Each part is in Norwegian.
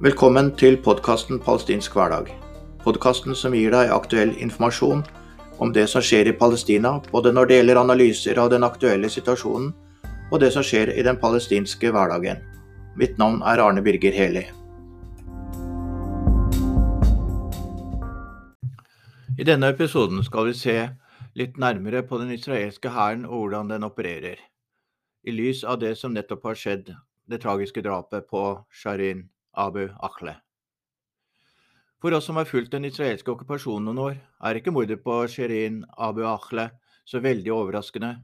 Velkommen til podkasten Palestinsk hverdag. Podkasten som gir deg aktuell informasjon om det som skjer i Palestina, både når det gjelder analyser av den aktuelle situasjonen og det som skjer i den palestinske hverdagen. Mitt navn er Arne Birger Heli. I denne episoden skal vi se litt nærmere på den israelske hæren og hvordan den opererer, i lys av det som nettopp har skjedd, det tragiske drapet på Sharin Abu Akhle. For oss som har fulgt den israelske okkupasjonen noen år, er ikke mordet på Shirin Abu Akhle så veldig overraskende.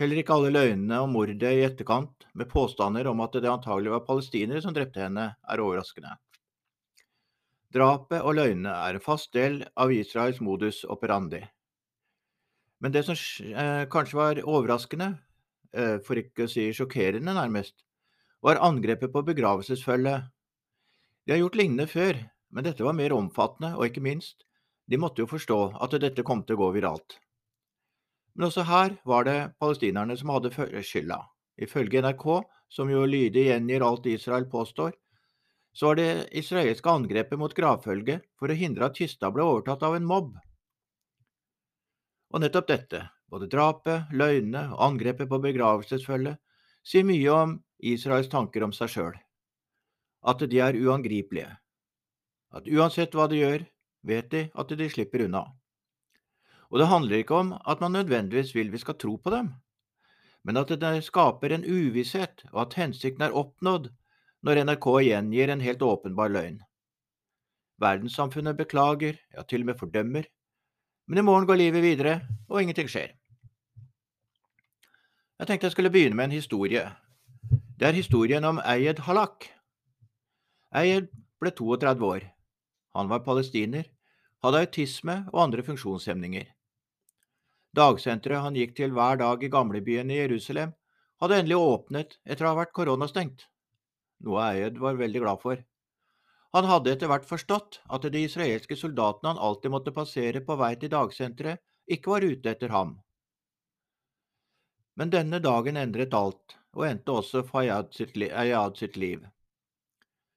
Heller ikke alle løgnene om mordet i etterkant, med påstander om at det antagelig var palestinere som drepte henne, er overraskende. Drapet og løgnene er en fast del av Israels modus operandi. Men det som eh, kanskje var overraskende, eh, for ikke å si sjokkerende nærmest, var angrepet på begravelsesfølget. De har gjort lignende før, men dette var mer omfattende, og ikke minst, de måtte jo forstå at dette kom til å gå viralt. Men også her var det palestinerne som hadde skylda. Ifølge NRK, som jo lydig gjengir alt Israel påstår, så var det israelske angrepet mot gravfølget for å hindre at kista ble overtatt av en mobb. Og nettopp dette, både drapet, løgnene og angrepet på begravelsesfølget, sier mye om Israels tanker om seg sjøl, at de er uangripelige, at uansett hva de gjør, vet de at de slipper unna. Og det handler ikke om at man nødvendigvis vil vi skal tro på dem, men at det skaper en uvisshet, og at hensikten er oppnådd når NRK gjengir en helt åpenbar løgn. Verdenssamfunnet beklager, ja til og med fordømmer, men i morgen går livet videre, og ingenting skjer. Jeg tenkte jeg skulle begynne med en historie. Det er historien om Eyed Halak. Eyed ble 32 år. Han var palestiner, hadde autisme og andre funksjonshemninger. Dagsenteret han gikk til hver dag i gamlebyen i Jerusalem, hadde endelig åpnet etter å ha vært koronastengt, noe Eyed var veldig glad for. Han hadde etter hvert forstått at de israelske soldatene han alltid måtte passere på vei til dagsenteret, ikke var ute etter ham. Men denne dagen endret alt, og endte også Fayyad sitt, sitt liv.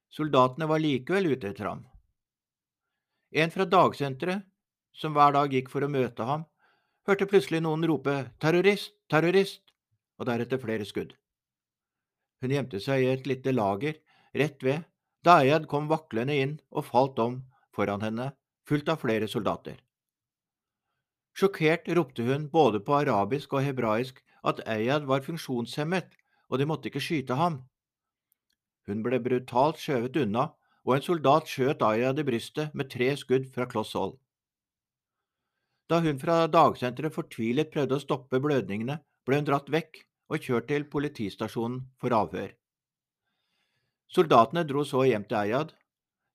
Soldatene var likevel ute etter ham. En fra dagsenteret, som hver dag gikk for å møte ham, hørte plutselig noen rope terrorist, terrorist, og deretter flere skudd. Hun gjemte seg i et lite lager rett ved da Ayad kom vaklende inn og falt om foran henne, fulgt av flere soldater. Sjokkert ropte hun både på arabisk og hebraisk at Ayad var funksjonshemmet, og de måtte ikke skyte ham. Hun ble brutalt skjøvet unna og en soldat skjøt Ayad i brystet med tre skudd fra kloss hold. Da hun fra dagsenteret fortvilet prøvde å stoppe blødningene, ble hun dratt vekk og kjørt til politistasjonen for avhør. Soldatene dro så hjem til Ayad.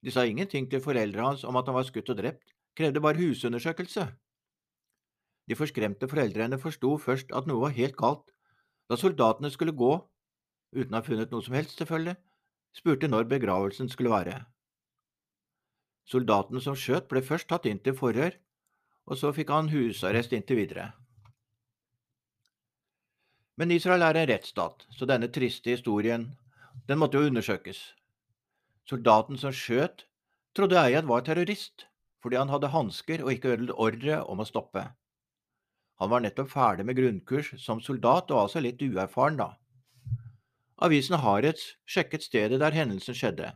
De sa ingenting til foreldrene hans om at han var skutt og drept, krevde bare husundersøkelse. De forskremte foreldrene forsto først at noe var helt galt. Da soldatene skulle gå, uten å ha funnet noe som helst, selvfølgelig, spurte når begravelsen skulle være. Soldaten som skjøt, ble først tatt inn til forhør, og så fikk han husarrest inntil videre. Men Israel er en rettsstat, så denne triste historien, den måtte jo undersøkes. Soldaten som skjøt, trodde Eyad var terrorist, fordi han hadde hansker og ikke ordre om å stoppe. Han var nettopp ferdig med grunnkurs som soldat og altså litt uerfaren, da. Avisen Haaretz sjekket stedet der hendelsen skjedde.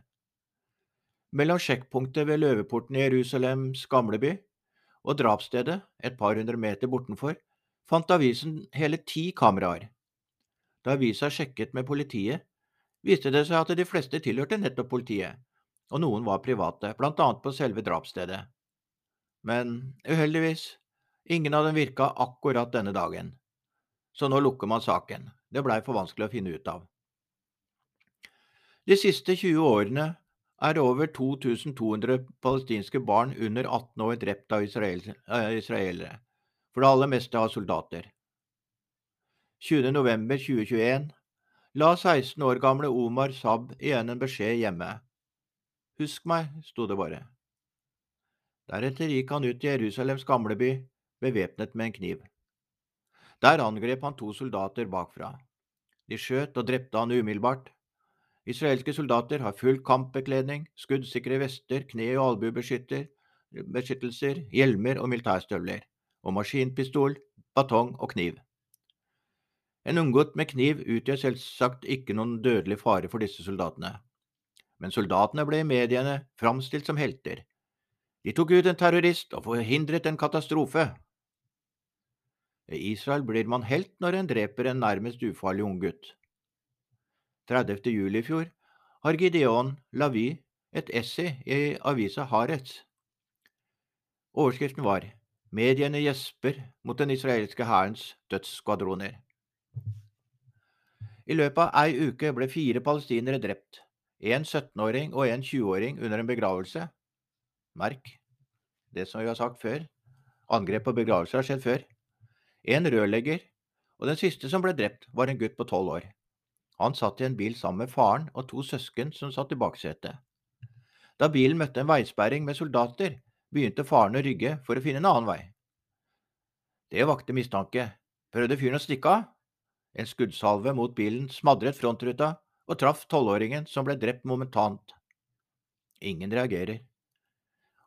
Mellom sjekkpunktet ved løveporten i Jerusalems gamleby og drapsstedet, et par hundre meter bortenfor, fant avisen hele ti kameraer. Da avisa sjekket med politiet, viste det seg at de fleste tilhørte nettopp politiet, og noen var private, blant annet på selve drapsstedet. Men uheldigvis, ingen av dem virka akkurat denne dagen. Så nå lukker man saken, det blei for vanskelig å finne ut av. De siste 20 årene er over 2200 palestinske barn under 18 år drept av eh, israelere, for det aller meste av soldater. 20.11.2021 la 16 år gamle Omar Saab igjen en beskjed hjemme. Husk meg, sto det bare. Deretter gikk han ut i Jerusalems gamleby, bevæpnet med en kniv. Der angrep han to soldater bakfra. De skjøt og drepte han umiddelbart, Israelske soldater har full kampbekledning, skuddsikre vester, kne- og albuebeskyttelser, hjelmer og militærstøvler, og maskinpistol, batong og kniv. En unngått med kniv utgjør selvsagt ikke noen dødelig fare for disse soldatene. Men soldatene ble i mediene framstilt som helter. De tok ut en terrorist og forhindret en katastrofe. I Israel blir man helt når en dreper en nærmest ufarlig unggutt. 30. juli i fjor har Gideon Lavi et essay i avisa Haaretz. Overskriften var Mediene gjesper mot den israelske hærens dødsskvadroner. I løpet av ei uke ble fire palestinere drept, en 17-åring og en 20-åring under en begravelse. Merk det som vi har sagt før, angrep på begravelser har skjedd før. En rørlegger, og den siste som ble drept, var en gutt på tolv år. Han satt i en bil sammen med faren og to søsken som satt i baksetet. Da bilen møtte en veisperring med soldater, begynte faren å rygge for å finne en annen vei. Det vakte mistanke. Prøvde fyren å stikke av? En skuddsalve mot bilen smadret frontruta og traff tolvåringen, som ble drept momentant. Ingen reagerer.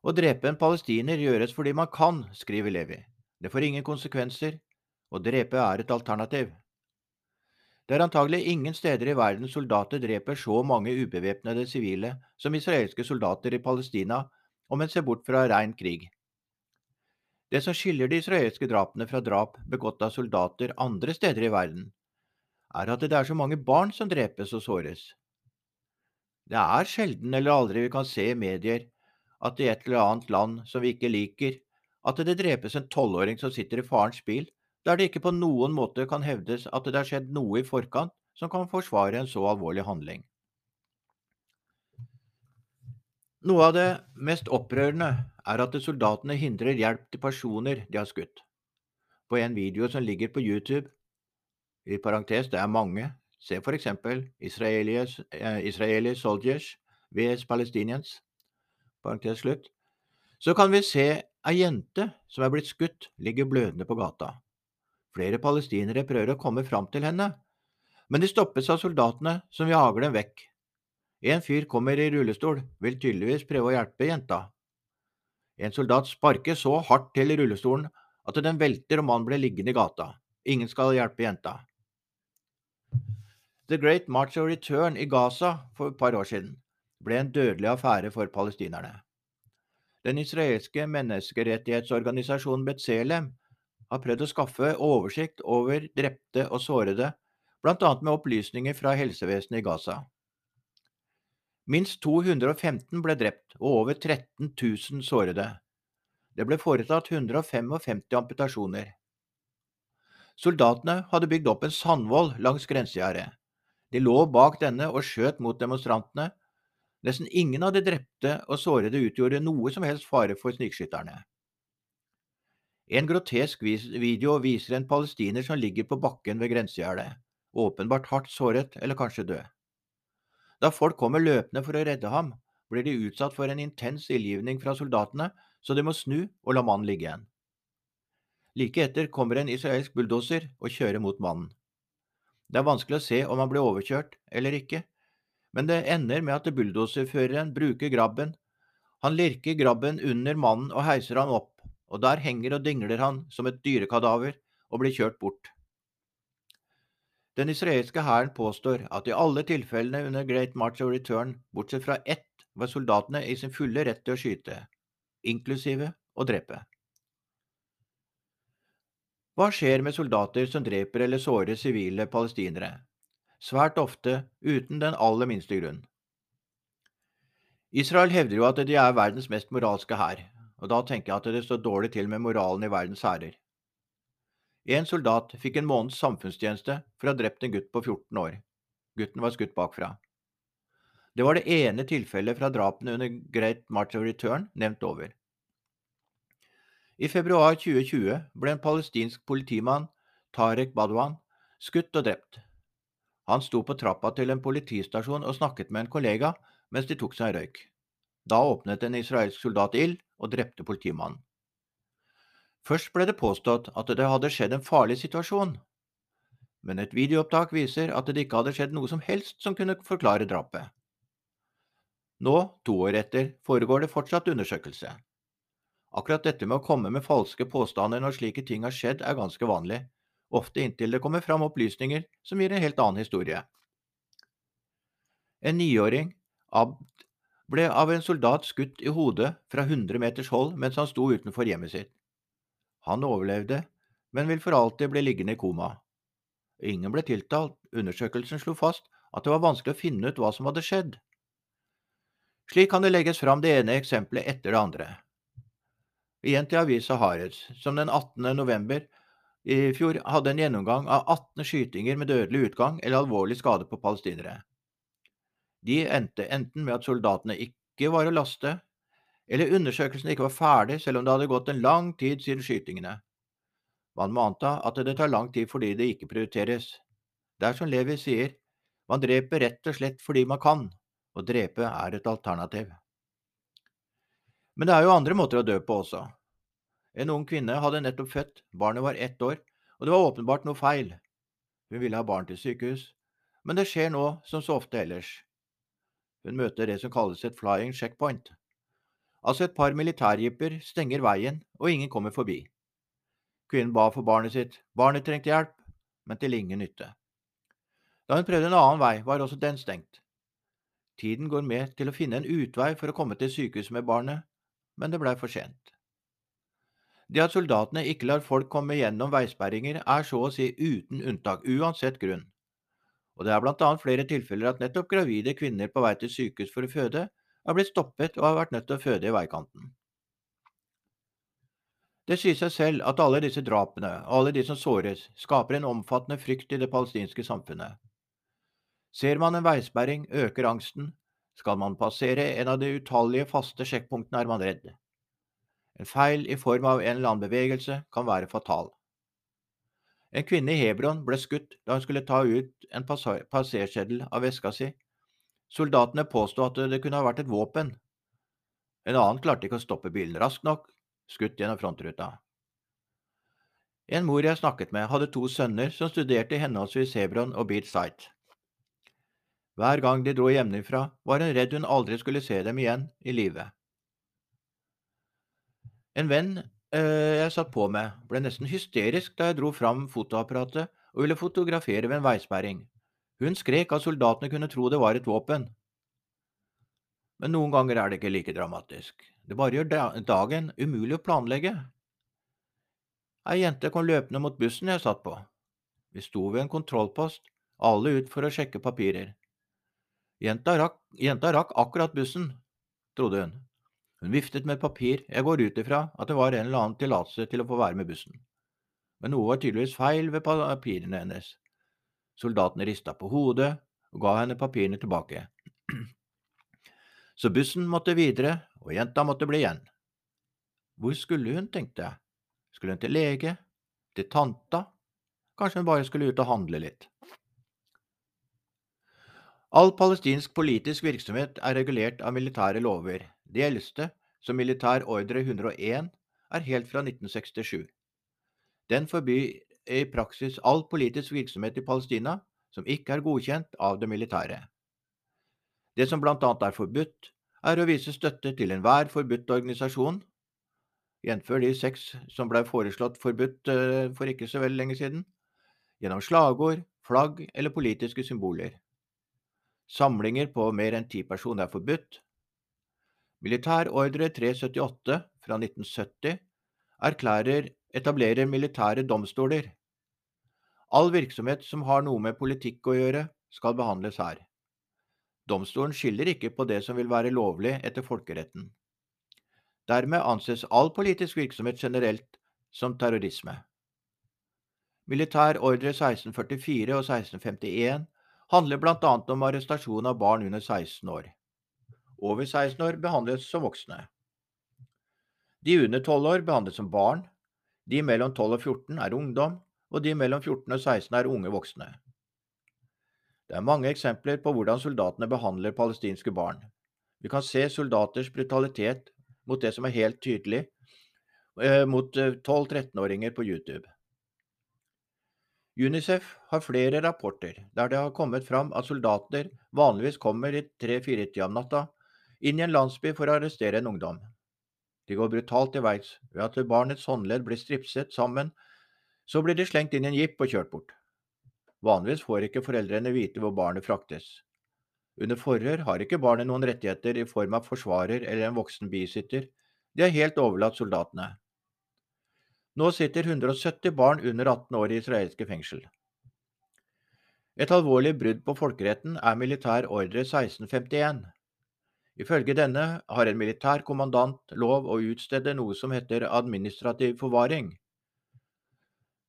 Å drepe en palestiner gjøres fordi man kan, skriver Levi. Det får ingen konsekvenser. Å drepe er et alternativ. Det er antagelig ingen steder i verden soldater dreper så mange ubevæpnede sivile som israelske soldater i Palestina, om en ser bort fra rein krig. Det som skiller de israelske drapene fra drap begått av soldater andre steder i verden, er at det er så mange barn som drepes og såres. Det er sjelden eller aldri vi kan se i medier at i et eller annet land som vi ikke liker, at det drepes en tolvåring som sitter i farens bil der det ikke på noen måte kan hevdes at det har skjedd noe i forkant som kan forsvare en så alvorlig handling. Noe av det mest opprørende er at soldatene hindrer hjelp til personer de har skutt. På en video som ligger på YouTube, i parentes det er mange, se for eksempel eh, Israeli soldiers vs Palestinians, parentes slutt, så kan vi se ei jente som er blitt skutt, ligger blødende på gata. Flere palestinere prøver å komme fram til henne, men de stoppes av soldatene som jager dem vekk. En fyr kommer i rullestol, vil tydeligvis prøve å hjelpe jenta. En soldat sparker så hardt til rullestolen at den velter og mannen blir liggende i gata. Ingen skal hjelpe jenta. The Great March of Return i Gaza for et par år siden ble en dødelig affære for palestinerne. Den israelske menneskerettighetsorganisasjonen Betzelem har prøvd å skaffe oversikt over drepte og sårede, bl.a. med opplysninger fra helsevesenet i Gaza. Minst 215 ble drept og over 13 000 sårede. Det ble foretatt 155 amputasjoner. Soldatene hadde bygd opp en sandvoll langs grensegjerdet. De lå bak denne og skjøt mot demonstrantene. Nesten ingen av de drepte og sårede utgjorde noe som helst fare for snikskytterne. En grotesk video viser en palestiner som ligger på bakken ved grensegjerdet, åpenbart hardt såret eller kanskje død. Da folk kommer løpende for å redde ham, blir de utsatt for en intens ildgivning fra soldatene, så de må snu og la mannen ligge igjen. Like etter kommer en israelsk bulldoser og kjører mot mannen. Det er vanskelig å se om han blir overkjørt eller ikke, men det ender med at bulldoserføreren bruker grabben. Han lirker grabben under mannen og heiser han opp og der henger og dingler han som et dyrekadaver og blir kjørt bort. Den israelske hæren påstår at i alle tilfellene under Great March of Return, bortsett fra ett, var soldatene i sin fulle rett til å skyte, inklusive å drepe. Hva skjer med soldater som dreper eller sårer sivile palestinere? Svært ofte uten den aller minste grunn. Israel hevder jo at de er verdens mest moralske hær, og da tenker jeg at det står dårlig til med moralen i verdens hærer. En soldat fikk en måneds samfunnstjeneste for å ha drept en gutt på 14 år. Gutten var skutt bakfra. Det var det ene tilfellet fra drapene under Great March of Return nevnt over. I februar 2020 ble en palestinsk politimann, Tarek Badwan, skutt og drept. Han sto på trappa til en politistasjon og snakket med en kollega mens de tok seg en røyk. Da åpnet en israelsk soldat ild og drepte politimannen. Først ble det påstått at det hadde skjedd en farlig situasjon. men et videoopptak viser at det ikke hadde skjedd noe som helst som kunne forklare drapet. Nå, to år etter, foregår det fortsatt undersøkelse. Akkurat dette med å komme med falske påstander når slike ting har skjedd, er ganske vanlig, ofte inntil det kommer fram opplysninger som gir en helt annen historie. En niåring, Abd, ble av en soldat skutt i hodet fra 100 meters hold mens han sto utenfor hjemmet sitt. Han overlevde, men vil for alltid bli liggende i koma. Ingen ble tiltalt, undersøkelsen slo fast at det var vanskelig å finne ut hva som hadde skjedd. Slik kan det legges fram det ene eksempelet etter det andre. Igjen til avisa Haaretz, som den 18. november i fjor hadde en gjennomgang av 18 skytinger med dødelig utgang eller alvorlig skade på palestinere. De endte enten med at soldatene ikke var å laste, eller undersøkelsen ikke var ferdig selv om det hadde gått en lang tid siden skytingene. Man må anta at det tar lang tid fordi det ikke prioriteres. Det er som Levi sier, man dreper rett og slett fordi man kan, og drepe er et alternativ. Men det er jo andre måter å dø på også. En ung kvinne hadde nettopp født, barnet var ett år, og det var åpenbart noe feil. Hun ville ha barn til sykehus, men det skjer nå som så ofte ellers. Hun møter det som kalles et flying checkpoint. Altså et par militærjeeper stenger veien, og ingen kommer forbi. Kvinnen ba for barnet sitt, barnet trengte hjelp, men til ingen nytte. Da hun prøvde en annen vei, var også den stengt. Tiden går med til å finne en utvei for å komme til sykehuset med barnet, men det blei for sent. Det at soldatene ikke lar folk komme gjennom veisperringer, er så å si uten unntak, uansett grunn. Og det er blant annet flere tilfeller at nettopp gravide kvinner på vei til sykehus for å føde, har blitt stoppet og har vært nødt til å føde i veikanten. Det sier seg selv at alle disse drapene, alle de som såres, skaper en omfattende frykt i det palestinske samfunnet. Ser man en veisperring, øker angsten. Skal man passere en av de utallige faste sjekkpunktene, er man redd. En feil i form av en eller annen bevegelse kan være fatal. En kvinne i Hebron ble skutt da hun skulle ta ut en passerseddel av veska si. Soldatene påsto at det kunne ha vært et våpen. En annen klarte ikke å stoppe bilen raskt nok, skutt gjennom frontruta. En mor jeg snakket med, hadde to sønner som studerte i henholdsvis Hebron og Beat Sight. Hver gang de dro hjemmefra, var hun redd hun aldri skulle se dem igjen i live. En venn eh, jeg satt på med, ble nesten hysterisk da jeg dro fram fotoapparatet og ville fotografere ved en veisperring. Hun skrek at soldatene kunne tro det var et våpen. Men noen ganger er det ikke like dramatisk. Det bare gjør dagen umulig å planlegge. Ei jente kom løpende mot bussen jeg satt på. Vi sto ved en kontrollpost, alle ut for å sjekke papirer. Jenta rakk, jenta rakk akkurat bussen, trodde hun. Hun viftet med et papir, jeg går ut ifra at det var en eller annen tillatelse til å få være med bussen. Men noe var tydeligvis feil ved papirene hennes. Soldatene rista på hodet og ga henne papirene tilbake. Så bussen måtte videre, og jenta måtte bli igjen. Hvor skulle hun, tenkte jeg. Skulle hun til lege? Til tanta? Kanskje hun bare skulle ut og handle litt. All palestinsk politisk virksomhet er regulert av militære lover, de eldste, som militær ordre 101, er helt fra 1967. Den forbyr i praksis all politisk virksomhet i Palestina som ikke er godkjent av det militære. Det som annet er forbudt, er å vise støtte til enhver forbudt organisasjon, jf. de seks som ble foreslått forbudt eh, for ikke så veldig lenge siden, gjennom slagord, flagg eller politiske symboler. Samlinger på mer enn ti personer er forbudt, Militærordre 378 fra 1970 erklærer etablerer militære domstoler. All virksomhet som har noe med politikk å gjøre, skal behandles her. Domstolen skiller ikke på det som vil være lovlig etter folkeretten. Dermed anses all politisk virksomhet generelt som terrorisme. Militær ordre 1644 og 1651 handler annet om arrestasjon av barn under 16 år over 16 år behandles som voksne. De under 12 år behandles som barn, de mellom 12 og 14 er ungdom, og de mellom 14 og 16 er unge voksne. Det er mange eksempler på hvordan soldatene behandler palestinske barn. Vi kan se soldaters brutalitet mot det som er helt tydelig, eh, mot 12-13-åringer eh, på YouTube. UNICEF har flere rapporter der det har kommet fram at soldater vanligvis kommer i tre-fire-tida om natta inn i en landsby for å arrestere en ungdom. De går brutalt til verks ved at barnets håndledd blir stripset sammen, så blir de slengt inn i en jeep og kjørt bort. Vanligvis får ikke foreldrene vite hvor barnet fraktes. Under forhør har ikke barnet noen rettigheter i form av forsvarer eller en voksen bisitter, de har helt overlatt soldatene. Nå sitter 170 barn under 18 år i israelske fengsel. Et alvorlig brudd på folkeretten er militær ordre 1651. Ifølge denne har en militær kommandant lov å utstede noe som heter administrativ forvaring.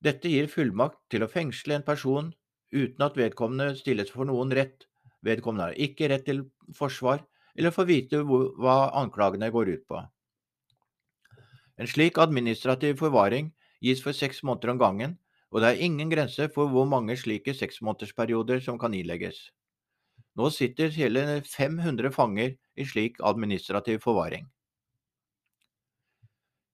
Dette gir fullmakt til å fengsle en person uten at vedkommende stilles for noen rett. Vedkommende har ikke rett til forsvar eller får vite hva anklagene går ut på. En slik administrativ forvaring gis for seks måneder om gangen, og det er ingen grense for hvor mange slike seksmånedersperioder som kan ilegges. Nå sitter hele 500 fanger i slik administrativ forvaring.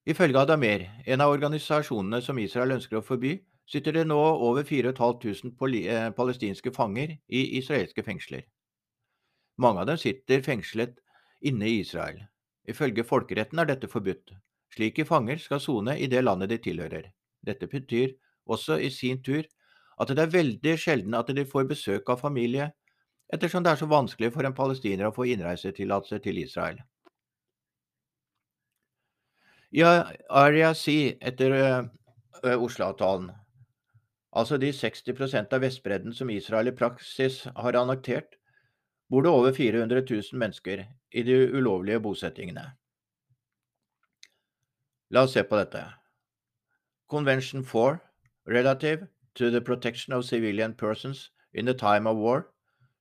Ifølge Adamer, en av organisasjonene som Israel ønsker å forby, sitter det nå over 4500 eh, palestinske fanger i israelske fengsler. Mange av dem sitter fengslet inne i Israel. Ifølge folkeretten er dette forbudt, Slike fanger skal sone i det landet de tilhører. Dette betyr også i sin tur at det er veldig sjelden at de får besøk av familie, ettersom det er så vanskelig for en palestiner å få innreisetillatelse til Israel. I Area C etter uh, Oslo-avtalen, altså de 60% av Vestbredden som Israel i praksis har annektert, bor det over 400 000 mennesker i de ulovlige bosettingene. La oss se på dette. Convention 4 Relative to the Protection of Civilian Persons in the Time of War,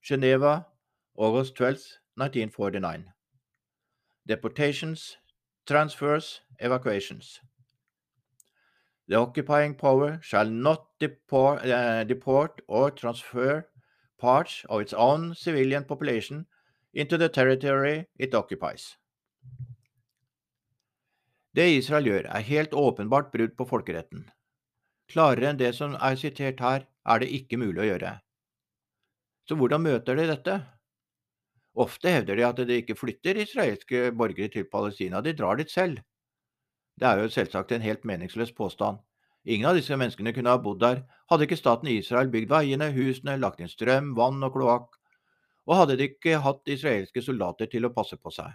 Geneva, August 12, 1949. Deportations, transfers, evacuations. The occupying power shall not deport, uh, deport or transfer parts of its own civilian population into the territory it occupies. Det Israel gjør, er helt åpenbart brudd på folkeretten. Klarere enn det som er sitert her, er det ikke mulig å gjøre. Så hvordan møter de dette? Ofte hevder de at de ikke flytter israelske borgere til Palestina, de drar dit selv. Det er jo selvsagt en helt meningsløs påstand. Ingen av disse menneskene kunne ha bodd der, hadde ikke staten Israel bygd veiene, husene, lagt inn strøm, vann og kloakk, og hadde de ikke hatt israelske soldater til å passe på seg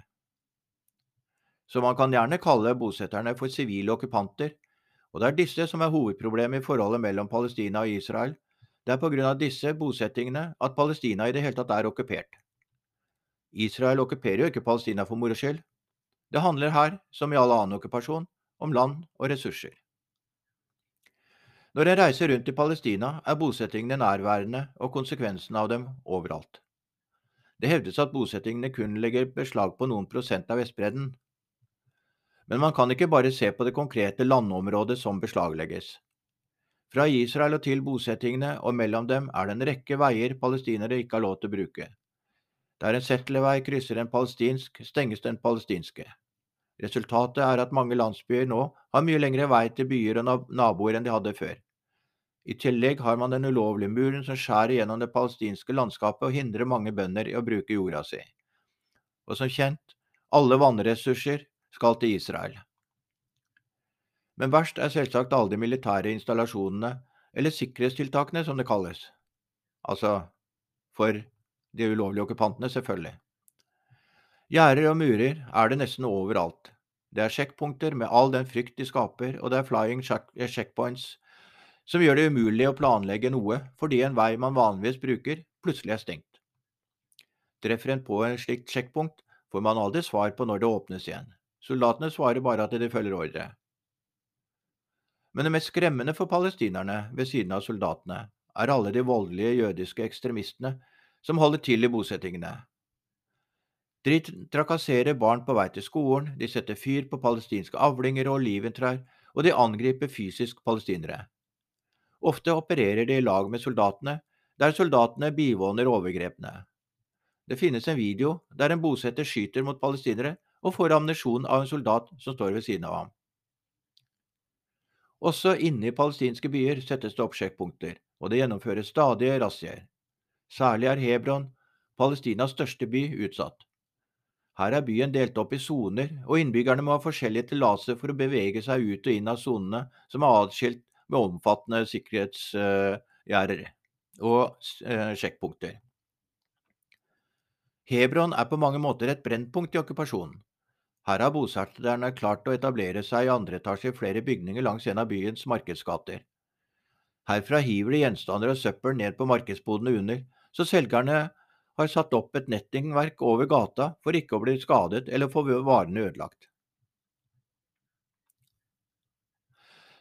så man kan gjerne kalle bosetterne for sivile okkupanter, og det er disse som er hovedproblemet i forholdet mellom Palestina og Israel. Det er på grunn av disse bosettingene at Palestina i det hele tatt er okkupert. Israel okkuperer jo ikke Palestina for moro skyld. Det handler her, som i all annen okkupasjon, om land og ressurser. Når en reiser rundt i Palestina, er bosettingene nærværende og konsekvensene av dem overalt. Det hevdes at bosettingene kun legger beslag på noen prosent av Vestbredden, men man kan ikke bare se på det konkrete landområdet som beslaglegges. Fra Israel og til bosettingene og mellom dem er det en rekke veier palestinere ikke har lov til å bruke. Der en settlervei krysser en palestinsk, stenges den palestinske. Resultatet er at mange landsbyer nå har mye lengre vei til byer og naboer enn de hadde før. I tillegg har man den ulovlige muren som skjærer gjennom det palestinske landskapet og hindrer mange bønder i å bruke jorda si. Og som kjent, alle vannressurser skal til Israel. Men verst er selvsagt alle de militære installasjonene, eller sikkerhetstiltakene som det kalles. Altså for de ulovlige okkupantene, selvfølgelig. Gjerder og murer er det nesten overalt. Det er sjekkpunkter med all den frykt de skaper, og det er flying checkpoints som gjør det umulig å planlegge noe fordi en vei man vanligvis bruker, plutselig er stengt. Treffer en på en slikt sjekkpunkt, får man aldri svar på når det åpnes igjen. Soldatene svarer bare at de følger ordre. Men det mest skremmende for palestinerne, ved siden av soldatene, er alle de voldelige jødiske ekstremistene som holder til i bosettingene. De trakasserer barn på vei til skolen, de setter fyr på palestinske avlinger og oliventrær, og de angriper fysisk palestinere. Ofte opererer de i lag med soldatene, der soldatene bivåner overgrepene. Det finnes en video der en bosetter skyter mot palestinere og får ammunisjon av en soldat som står ved siden av ham. Også inne i palestinske byer settes det opp sjekkpunkter, og det gjennomføres stadige razziaer. Særlig er Hebron, Palestinas største by, utsatt. Her er byen delt opp i soner, og innbyggerne må ha forskjellige tillatelser for å bevege seg ut og inn av sonene, som er atskilt med omfattende sikkerhetsgjerder og eh, sjekkpunkter. Hebron er på mange måter et brennpunkt i okkupasjonen. Her har bosetterne klart å etablere seg i andre etasje i flere bygninger langs en av byens markedsgater. Herfra hiver de gjenstander og søppel ned på markedsbodene under, så selgerne har satt opp et nettingverk over gata for ikke å bli skadet eller få varene ødelagt.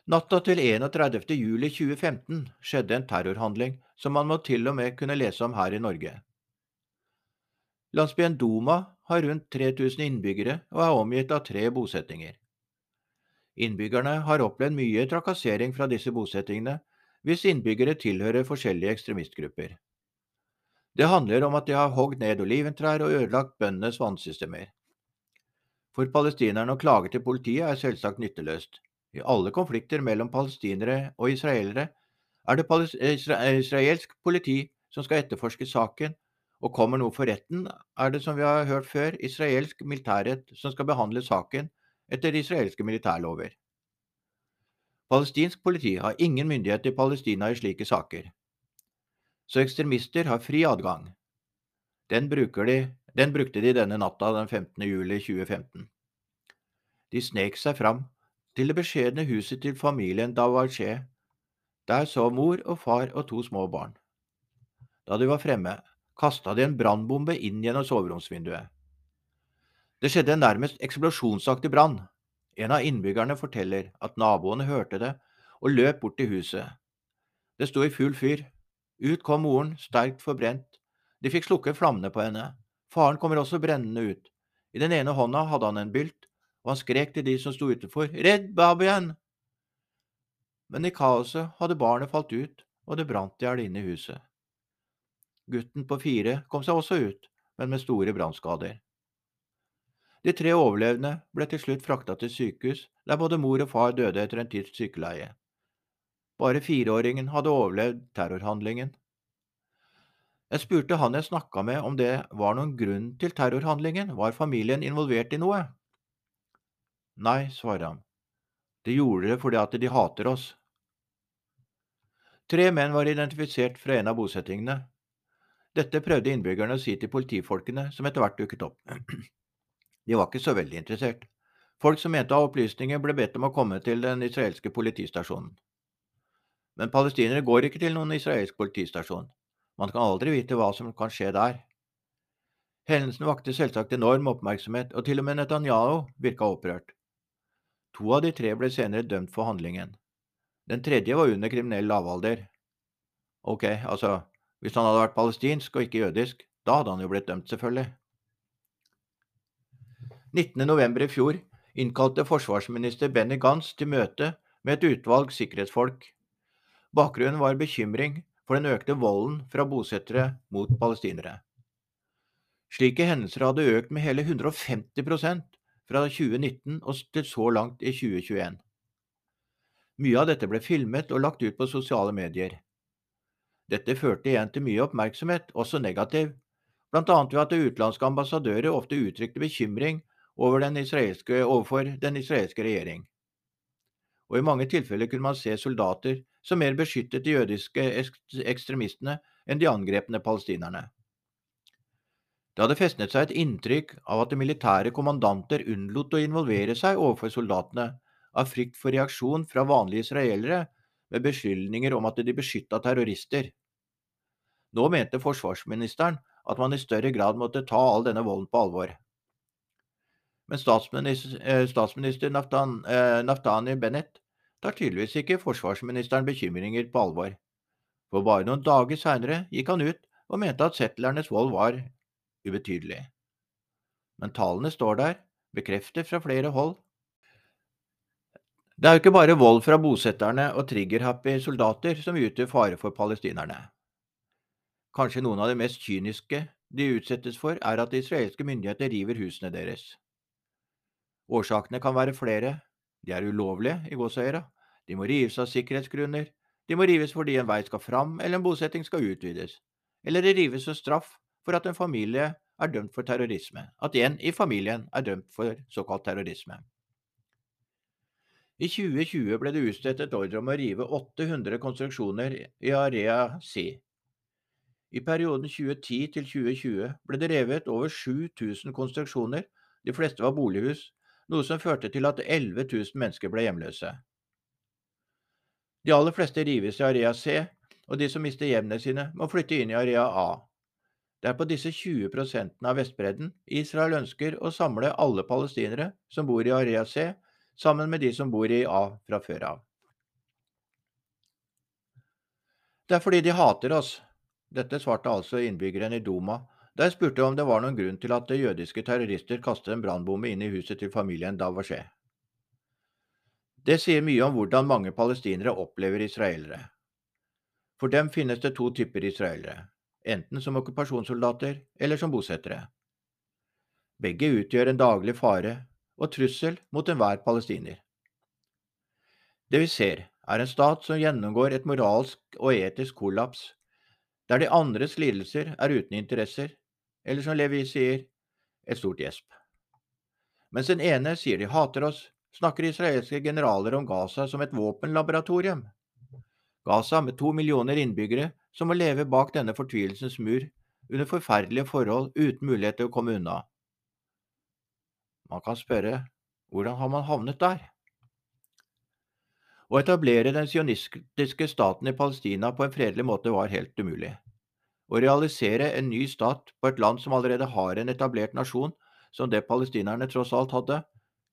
Natta til 31. juli 2015 skjedde en terrorhandling som man må til og med kunne lese om her i Norge. Landsbyen Doma har rundt 3000 innbyggere og er omgitt av tre bosettinger. Innbyggerne har opplevd mye trakassering fra disse bosettingene hvis innbyggere tilhører forskjellige ekstremistgrupper. Det handler om at de har hogd ned oliventrær og ødelagt bøndenes vannsystemer. For palestinerne å klage til politiet er selvsagt nytteløst. I alle konflikter mellom palestinere og israelere er det israelsk politi som skal etterforske saken og kommer noe for retten, er det som vi har hørt før, israelsk militærrett som skal behandle saken etter israelske militærlover. Palestinsk politi har ingen myndighet i Palestina i slike saker, så ekstremister har fri adgang. Den, de, den brukte de denne natta den 15. juli 2015. De snek seg fram til det beskjedne huset til familien Dawache. Der så mor og far og to små barn. Da de var fremme, kasta de en brannbombe inn gjennom soveromsvinduet. Det skjedde en nærmest eksplosjonsaktig brann. En av innbyggerne forteller at naboene hørte det og løp bort til huset. Det sto i full fyr. Ut kom moren, sterkt forbrent. De fikk slukke flammene på henne. Faren kommer også brennende ut. I den ene hånda hadde han en bylt, og han skrek til de som sto utenfor, Redd babyen! Men i kaoset hadde barnet falt ut, og det brant i hjel inne i huset. Gutten på fire kom seg også ut, men med store brannskader. De tre overlevende ble til slutt frakta til sykehus, der både mor og far døde etter en tids sykeleie. Bare fireåringen hadde overlevd terrorhandlingen. Jeg spurte han jeg snakka med om det var noen grunn til terrorhandlingen, var familien involvert i noe? Nei, svarer han. De gjorde det fordi at de hater oss. Tre menn var identifisert fra en av bosettingene. Dette prøvde innbyggerne å si til politifolkene, som etter hvert dukket opp. De var ikke så veldig interessert. Folk som mente å ha opplysninger, ble bedt om å komme til den israelske politistasjonen. Men palestinere går ikke til noen israelsk politistasjon. Man kan aldri vite hva som kan skje der. Hendelsen vakte selvsagt enorm oppmerksomhet, og til og med Netanyahu virka opprørt. To av de tre ble senere dømt for handlingen. Den tredje var under kriminell lavalder. Ok, altså, hvis han hadde vært palestinsk og ikke jødisk, da hadde han jo blitt dømt, selvfølgelig. 19.11. i fjor innkalte forsvarsminister Benny Gantz til møte med et utvalg sikkerhetsfolk. Bakgrunnen var bekymring for den økte volden fra bosettere mot palestinere. Slike hendelser hadde økt med hele 150% fra 2019 og til så langt i 2021. Mye av dette ble filmet og lagt ut på sosiale medier. Dette førte igjen til mye oppmerksomhet, også negativ, annet ved at utenlandske ambassadører ofte uttrykte bekymring over den overfor den israelske regjering. Og i mange tilfeller kunne man se soldater som mer beskyttet de jødiske ekstremistene enn de angrepne palestinerne. Det hadde festnet seg et inntrykk av at de militære kommandanter unnlot å involvere seg overfor soldatene av frykt for reaksjon fra vanlige israelere med beskyldninger om at de beskytta terrorister. Nå mente forsvarsministeren at man i større grad måtte ta all denne volden på alvor. Men statsminister, eh, statsminister Naftan, eh, Naftani Bennett tar tydeligvis ikke forsvarsministeren bekymringer på alvor. For bare noen dager seinere gikk han ut og mente at settlernes vold var ubetydelig. Men tallene står der, bekreftet fra flere hold. Det er jo ikke bare vold fra bosetterne og triggerhappy soldater som utgjør fare for palestinerne. Kanskje noen av det mest kyniske de utsettes for, er at israelske myndigheter river husene deres. Årsakene kan være flere, de er ulovlige i gåseøyra, De må rives av sikkerhetsgrunner, de må rives fordi en vei skal fram eller en bosetting skal utvides, eller de rives som straff for at en familie er dømt for terrorisme, at en i familien er dømt for såkalt terrorisme. I 2020 ble det utstedt et ordre om å rive 800 konstruksjoner i Area C. I perioden 2010 til 2020 ble det revet over 7000 konstruksjoner, de fleste var bolighus, noe som førte til at 11 000 mennesker ble hjemløse. De aller fleste rives i Area C, og de som mister hjemmene sine, må flytte inn i Area A. Det er på disse 20% av Vestbredden Israel ønsker å samle alle palestinere som bor i Area C, sammen med de som bor i A fra før av. Det er fordi de hater oss. Dette svarte altså innbyggeren i Doma der spurte om det var noen grunn til at jødiske terrorister kastet en brannbombe inn i huset til familien Davashe. Det sier mye om hvordan mange palestinere opplever israelere. For dem finnes det to typer israelere enten som okkupasjonssoldater eller som bosettere. Begge utgjør en daglig fare og trussel mot enhver palestiner. Det vi ser, er en stat som gjennomgår et moralsk og etisk kollaps, der de andres lidelser er uten interesser, eller som Levi sier, et stort gjesp. Mens den ene sier de hater oss, snakker israelske generaler om Gaza som et våpenlaboratorium. Gaza, med to millioner innbyggere, som må leve bak denne fortvilelsens mur under forferdelige forhold uten mulighet til å komme unna. Man kan spørre hvordan har man havnet der? Å etablere den sionistiske staten i Palestina på en fredelig måte var helt umulig. Å realisere en ny stat på et land som allerede har en etablert nasjon, som det palestinerne tross alt hadde,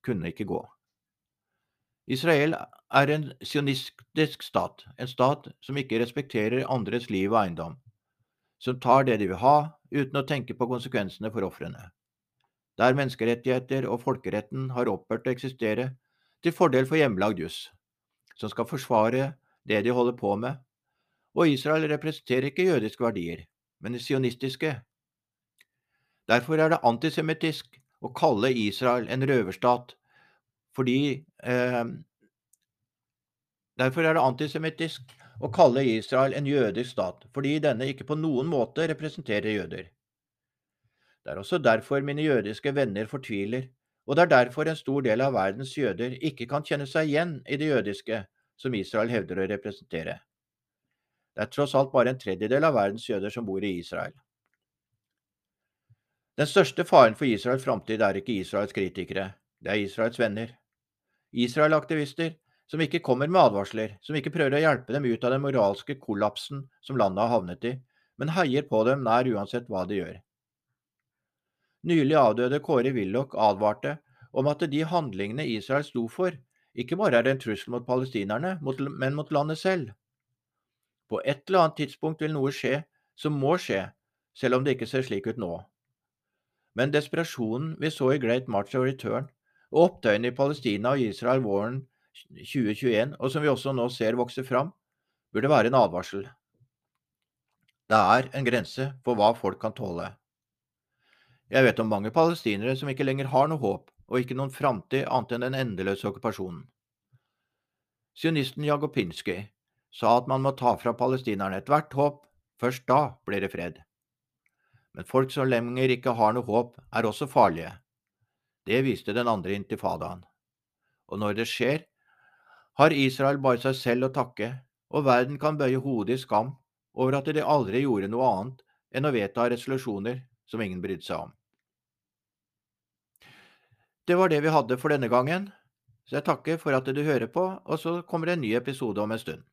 kunne ikke gå. Israel er en sionistisk stat, en stat som ikke respekterer andres liv og eiendom, som tar det de vil ha, uten å tenke på konsekvensene for ofrene. Der menneskerettigheter og folkeretten har opphørt å eksistere, til fordel for hjemmelagd juss, som skal forsvare det de holder på med, og Israel representerer ikke jødiske verdier, men sionistiske. Derfor er det antisemittisk å kalle Israel en røverstat fordi eh, Derfor er det antisemittisk å kalle Israel en jødisk stat, fordi denne ikke på noen måte representerer jøder. Det er også derfor mine jødiske venner fortviler, og det er derfor en stor del av verdens jøder ikke kan kjenne seg igjen i det jødiske som Israel hevder å representere. Det er tross alt bare en tredjedel av verdens jøder som bor i Israel. Den største faren for Israels framtid er ikke Israels kritikere, det er Israels venner. Israel-aktivister som ikke kommer med advarsler, som ikke prøver å hjelpe dem ut av den moralske kollapsen som landet har havnet i, men heier på dem nær uansett hva de gjør. Nylig avdøde Kåre Willoch advarte om at de handlingene Israel sto for, ikke bare er en trussel mot palestinerne, men mot landet selv. På et eller annet tidspunkt vil noe skje som må skje, selv om det ikke ser slik ut nå. Men desperasjonen vi så i Great March of Return, og opptøyene i Palestina og Israel våren 2021, og som vi også nå ser vokse fram, burde være en advarsel. Det er en grense for hva folk kan tåle. Jeg vet om mange palestinere som ikke lenger har noe håp og ikke noen framtid annet enn den endeløse okkupasjonen. Sionisten Jagopinski sa at man må ta fra palestinerne ethvert håp, først da blir det fred. Men folk som lenger ikke har noe håp, er også farlige. Det viste den andre intifadaen. Og når det skjer, har Israel bare seg selv å takke, og verden kan bøye hodet i skam over at de aldri gjorde noe annet enn å vedta resolusjoner som ingen brydde seg om. Det var det vi hadde for denne gangen, så jeg takker for at du hører på, og så kommer det en ny episode om en stund.